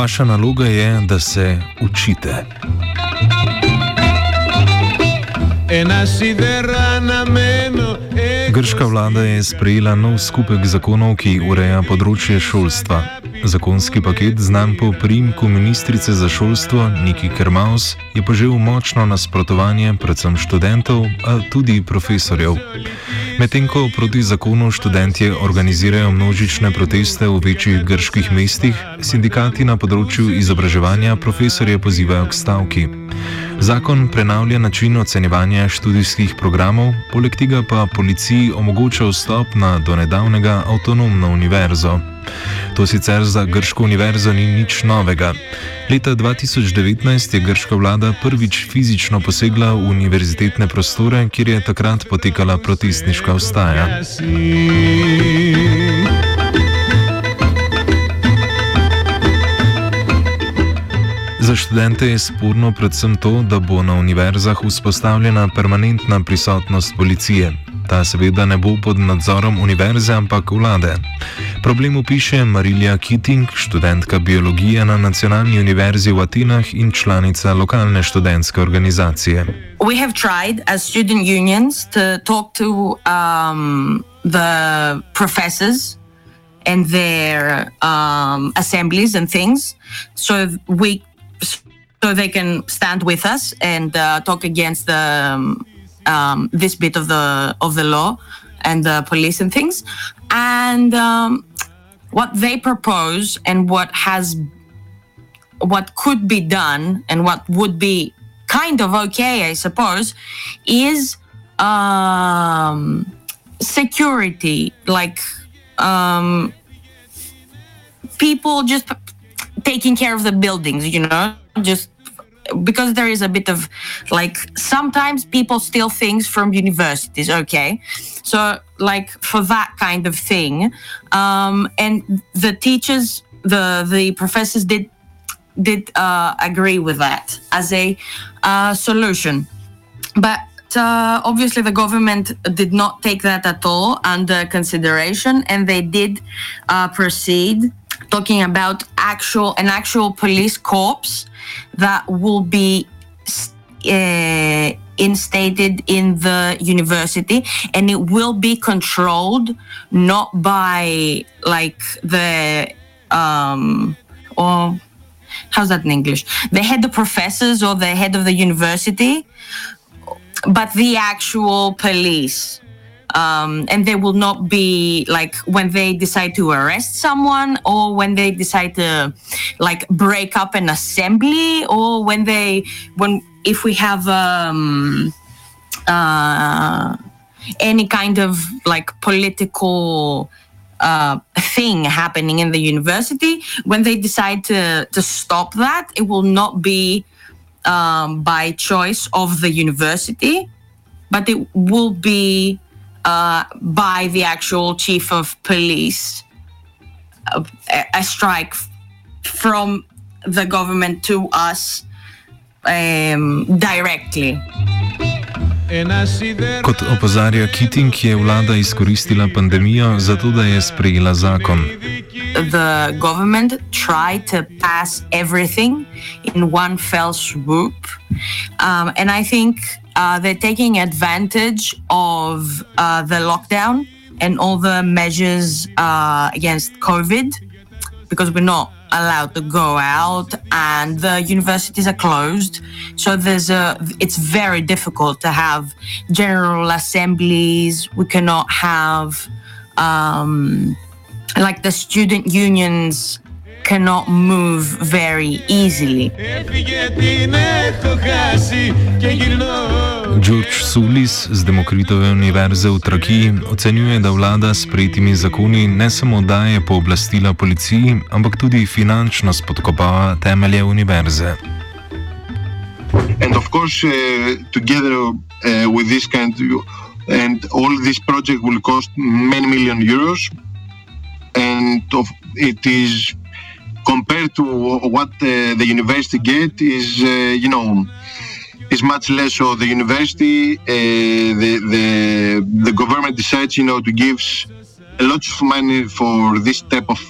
Vaša naloga je, da se učite. Grška vlada je sprejela nov skupek zakonov, ki ureja področje šolstva. Zakonski paket, znan po primku ministrice za šolstvo Niki Kermaus, je požel močno nasprotovanje predvsem študentov, a tudi profesorjev. Medtem ko proti zakonu študentje organizirajo množične proteste v večjih grških mestih, sindikati na področju izobraževanja profesorje pozivajo k stavki. Zakon prenavlja način ocenjevanja študijskih programov, poleg tega pa policiji omogoča vstop na donedavnega avtonomno univerzo. To sicer za Grško univerzo ni nič novega. Leta 2019 je grška vlada prvič fizično posegla v univerzitetne prostore, kjer je takrat potekala protestniška vstaja. Za študente je sporno predvsem to, da bo na univerzah vzpostavljena permanentna prisotnost policije. Ta seveda ne bo pod nadzorom univerze, ampak vlade. Problem opiše Marilija Kitting, študentka biologije na Nacionalni univerzi v Atenah in članica lokalne študentske organizacije. We have tried as student unions to talk to um, the professors and their um, assemblies and things so we so they can stand with us and uh, talk against the um, um, this bit of the of the law and the police and things. And um, what they propose and what has what could be done and what would be kind of okay i suppose is um, security. Like um, people just taking care of the buildings you know? Just because there is a bit of like sometimes people steal things from universities okay? So like for that kind of thing um, and the teachers the the professors did did uh, agree with that as a uh, solution. But uh, obviously the government did not take that at all under consideration and they did uh, proceed talking about actual an actual police corps that will be uh, instated in the university. And it will be controlled not by like the um or how's that in english? The head of professors or the head of the university but the actual police um, and they will not be like when they decide to arrest someone or when they decide to like break up an assembly or when they when if we have um, uh, any kind of like political uh, thing happening in the university when they decide to to stop that it will not be um, by choice of the university but it will be uh, by the actual chief of police, a, a strike from the government to us um, directly. Kot opozarja Keating, je vlada izkoristila pandemijo zato, da je sprejela zakon. The government tried to pass everything in one fell swoop. Um, and I think uh, they're taking advantage of uh, the lockdown and all the measures uh, against COVID because we're not allowed to go out and the universities are closed. So there's a it's very difficult to have general assemblies. We cannot have um, like the student unions cannot move very easily. George Sulis z Demokritove univerze v Trakiji ocenjuje, da vlada s prejetimi zakoni ne samo daje pooblastila policiji, ampak tudi finančno spodkopava temelje univerze. And of course, uh, together uh, with this kind of, and all this project will cost many million euros. And of, it is compared to what uh, the university get is uh, you know is much less. So the university uh, the, the the government decides you know to give a lot of money for this type of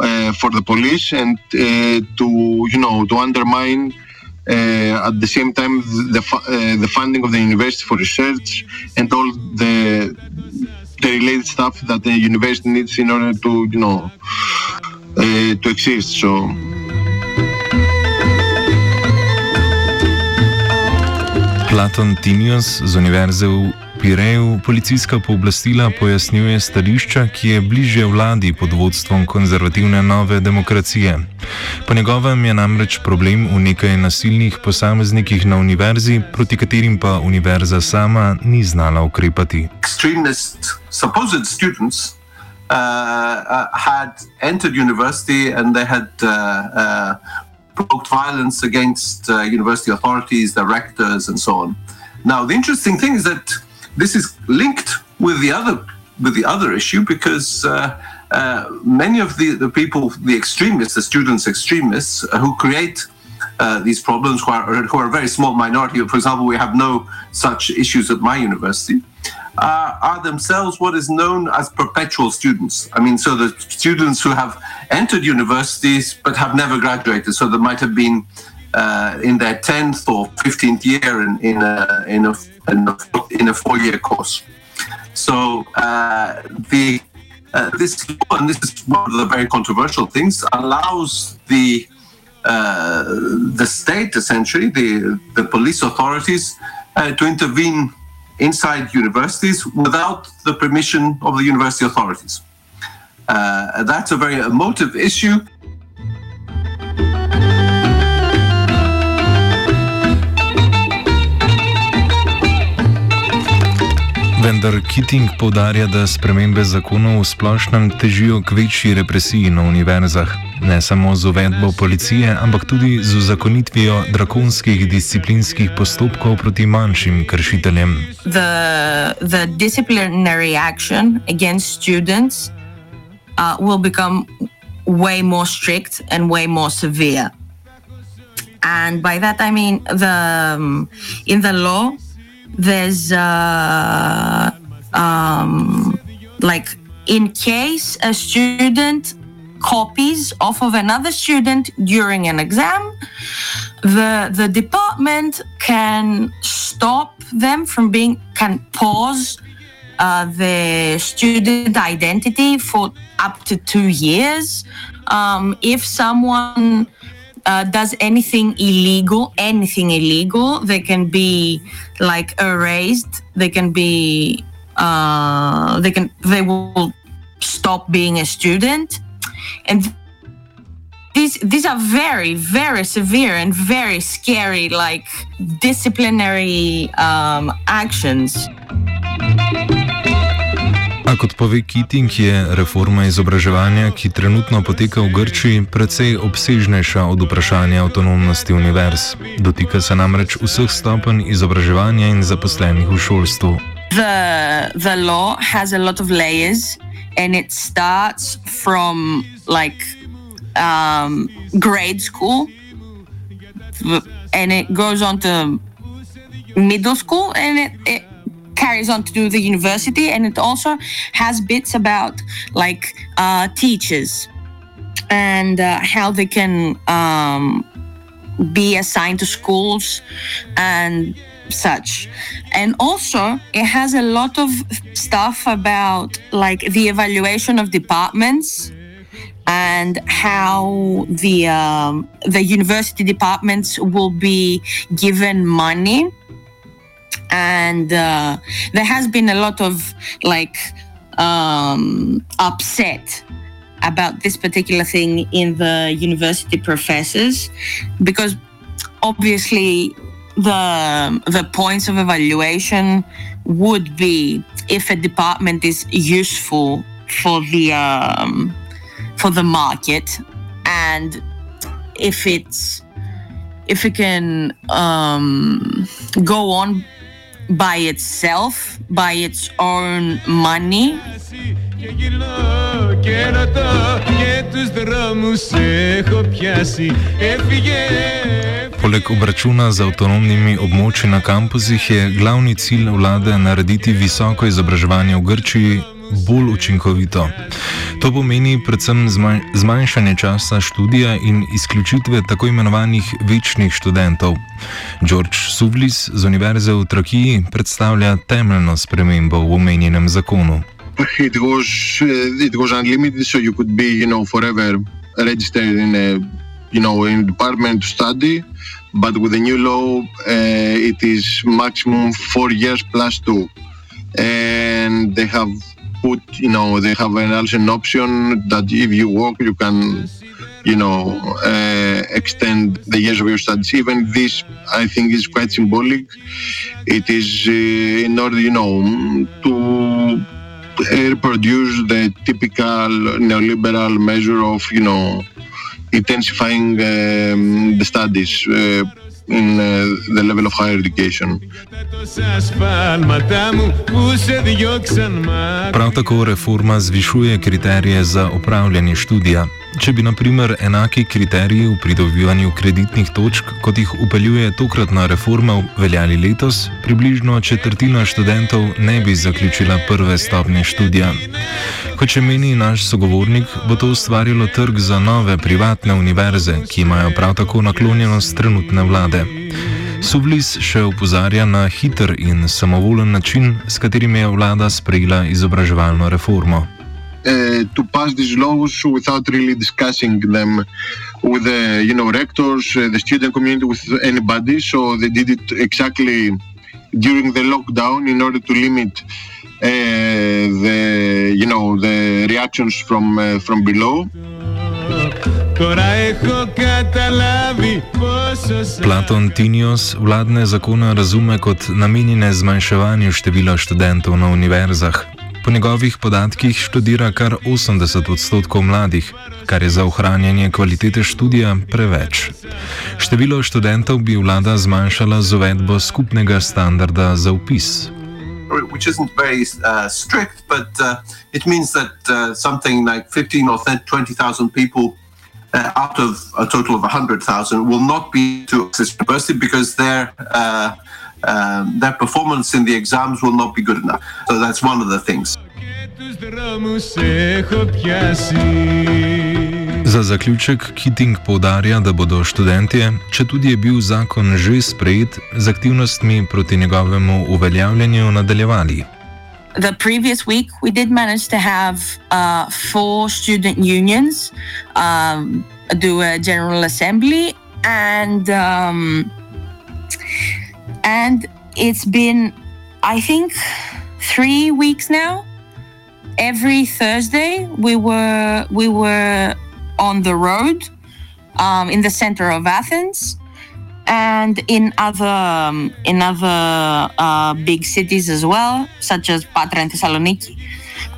uh, for the police and uh, to you know to undermine uh, at the same time the the funding of the university for research and all the the related stuff that the university needs in order to you know uh, to exist so Platon Tinius z Univerze v Pireju policijska pooblastila pojasnjuje stališča, ki je bližje vladi pod vodstvom konzervativne nove demokracije. Po njegovem je namreč problem v nekaj nasilnih posameznikih na univerzi, proti katerim pa univerza sama ni znala ukrepati. Uh, uh, had entered university and they had uh, uh, provoked violence against uh, university authorities, the rectors, and so on. Now, the interesting thing is that this is linked with the other with the other issue because uh, uh, many of the, the people, the extremists, the students extremists uh, who create uh, these problems, who are, who are a very small minority. For example, we have no such issues at my university. Uh, are themselves what is known as perpetual students. I mean, so the students who have entered universities but have never graduated. So they might have been uh, in their 10th or 15th year in, in, a, in, a, in a, in a four year course. So uh, the uh, this and this is one of the very controversial things, allows the uh, the state, essentially, the the police authorities, uh, to intervene inside universities without the permission of the university authorities. Uh, that's a very emotive issue. Vendar Keating povdarja, da spremembe zakonov v splošnem težijo k večji represiji na univerzah, ne samo z uvedbo policije, ampak tudi z uzakonitvijo drakonskih disciplinskih postopkov proti manjšim kršiteljem. The, the disciplinary action against students uh, will become way more strict and way more severe. And by that I mean the um, in the law there's uh, um, like in case a student copies off of another student during an exam, the the department can stop them from being can pause uh, the student identity for up to two years. Um, if someone uh, does anything illegal, anything illegal, they can be like erased. They can be, uh, they can, they will stop being a student, and these these are very very severe and very scary like disciplinary um, actions. A kot pove Keating, je reforma izobraževanja, ki trenutno poteka v Grčiji, precej obsežnejša od vprašanja avtonomnosti univerz. Dotika se namreč vseh stopenj izobraževanja in zaposlenih v šolstvu. The, the law has a lot of layers and it starts from like um, grade school and it goes on to middle school and it, it carries on to the university, and it also has bits about like uh, teachers and uh, how they can um, be assigned to schools and such. And also, it has a lot of stuff about like the evaluation of departments and how the um, the university departments will be given money and uh, there has been a lot of like um, upset about this particular thing in the university professors because obviously the the points of evaluation would be if a department is useful for the um, for the market and if it's if it can um, go on by itself, by its own money. Poleg obračuna z avtonomnimi območji na kampusih je glavni cilj vlade narediti visoko izobraževanje v Grčiji bolj učinkovito. To pomeni predvsem zmanjšanje časa študija in izključitve tako imenovanih večnih študentov. George Suvlis z Univerze v Trakiji predstavlja temeljno spremembo v omenjenem zakonu. It was, uh, it was unlimited, so you could be, you know, forever registered in a, you know, in department to study. But with the new law, uh, it is maximum four years plus two, and they have put, you know, they have an, also an option that if you work, you can, you know, uh, extend the years of your studies. Even this, I think, is quite symbolic. It is uh, in order, you know, to reproduce the typical neoliberal measure of, you know, intensifying um, the studies. Uh, in uh, the level of higher education. Prav tako reforma zvišuje kriterije za opravljanje študija. Če bi, na primer, enaki kriteriji v pridobivanju kreditnih točk, kot jih upeljuje tokratna reforma, veljali letos, približno četrtina študentov ne bi zaključila prve stopnje študija. Kot še meni naš sogovornik, bo to ustvarilo trg za nove privatne univerze, ki imajo prav tako naklonjenost trenutne vlade. Suvlis še upozarja na hiter in samovoljen način, s katerim je vlada sprejela izobraževalno reformo. Uh, to pass these laws without really discussing them with the you know rectors, uh, the student community, with anybody. So they did it exactly during the lockdown in order to limit uh, the you know the reactions from uh, from below. Platon Tinios vladne zakone razume kot namenjene zmanjševanju števila študentov na univerzah. Po njegovih podatkih študira kar 80 odstotkov mladih, kar je za ohranjanje kvalitete študija preveč. Število študentov bi vlada zmanjšala z uvedbo skupnega standarda za upis. which isn't very uh, strict, but uh, it means that uh, something like 15 or 20,000 people uh, out of a total of 100,000 will not be to access university because their uh, um, their performance in the exams will not be good enough. So that's one of the things. Za zaključek Keating povdarja, da bodo študentje, če tudi je bil zakon že sprejet, z aktivnostmi proti njegovemu uveljavljanju nadaljevali. The previous week, we did manage to have uh, four student unions um, do a general assembly, and um, and it's been, I think, three weeks now. Every Thursday, we were we were on the road um, in the center of Athens and in other um, in other uh, big cities as well, such as Patra and Thessaloniki.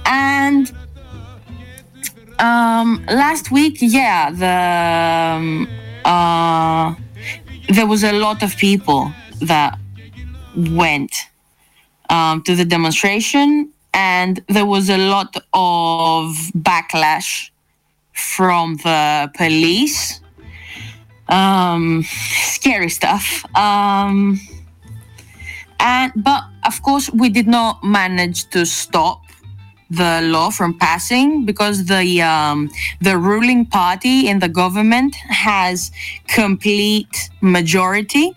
And um, last week, yeah, the um, uh, there was a lot of people that went um, to the demonstration, and there was a lot of backlash from the police. Um, scary stuff. Um, and but of course, we did not manage to stop the law from passing because the um, the ruling party in the government has complete majority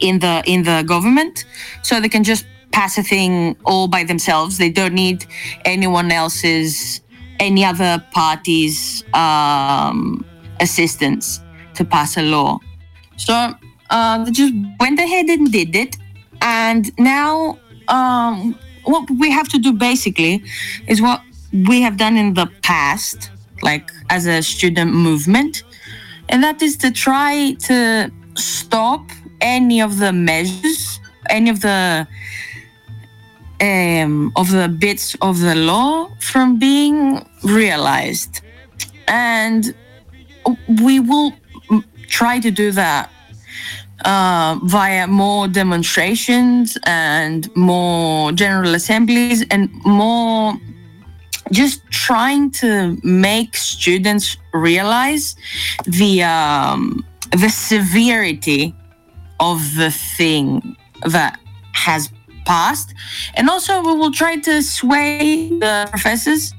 in the in the government, so they can just pass a thing all by themselves. They don't need anyone else's any other party's um, assistance to pass a law. So uh, they just went ahead and did it. And now, um, what we have to do basically is what we have done in the past, like as a student movement, and that is to try to stop any of the measures, any of the um, of the bits of the law from being realized. And we will try to do that uh, via more demonstrations and more general assemblies and more just trying to make students realize the um, the severity of the thing that has passed and also we will try to sway the professors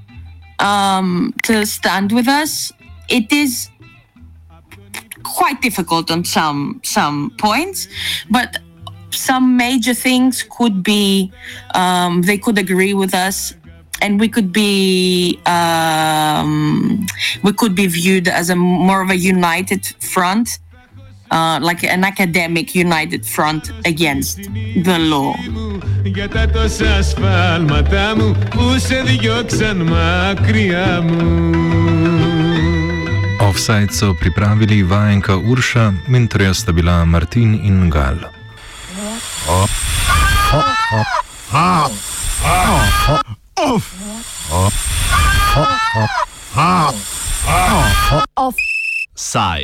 um, to stand with us. It is quite difficult on some some points, but some major things could be um, they could agree with us and we could be um, we could be viewed as a more of a united front uh, like an academic united front against the law. Offside so pripravili vajenka Urša, mentorja sta bila Martin in Gal. Oh. Oh. Oh. Oh. Oh. Oh. Oh. Oh. Oh. Offside.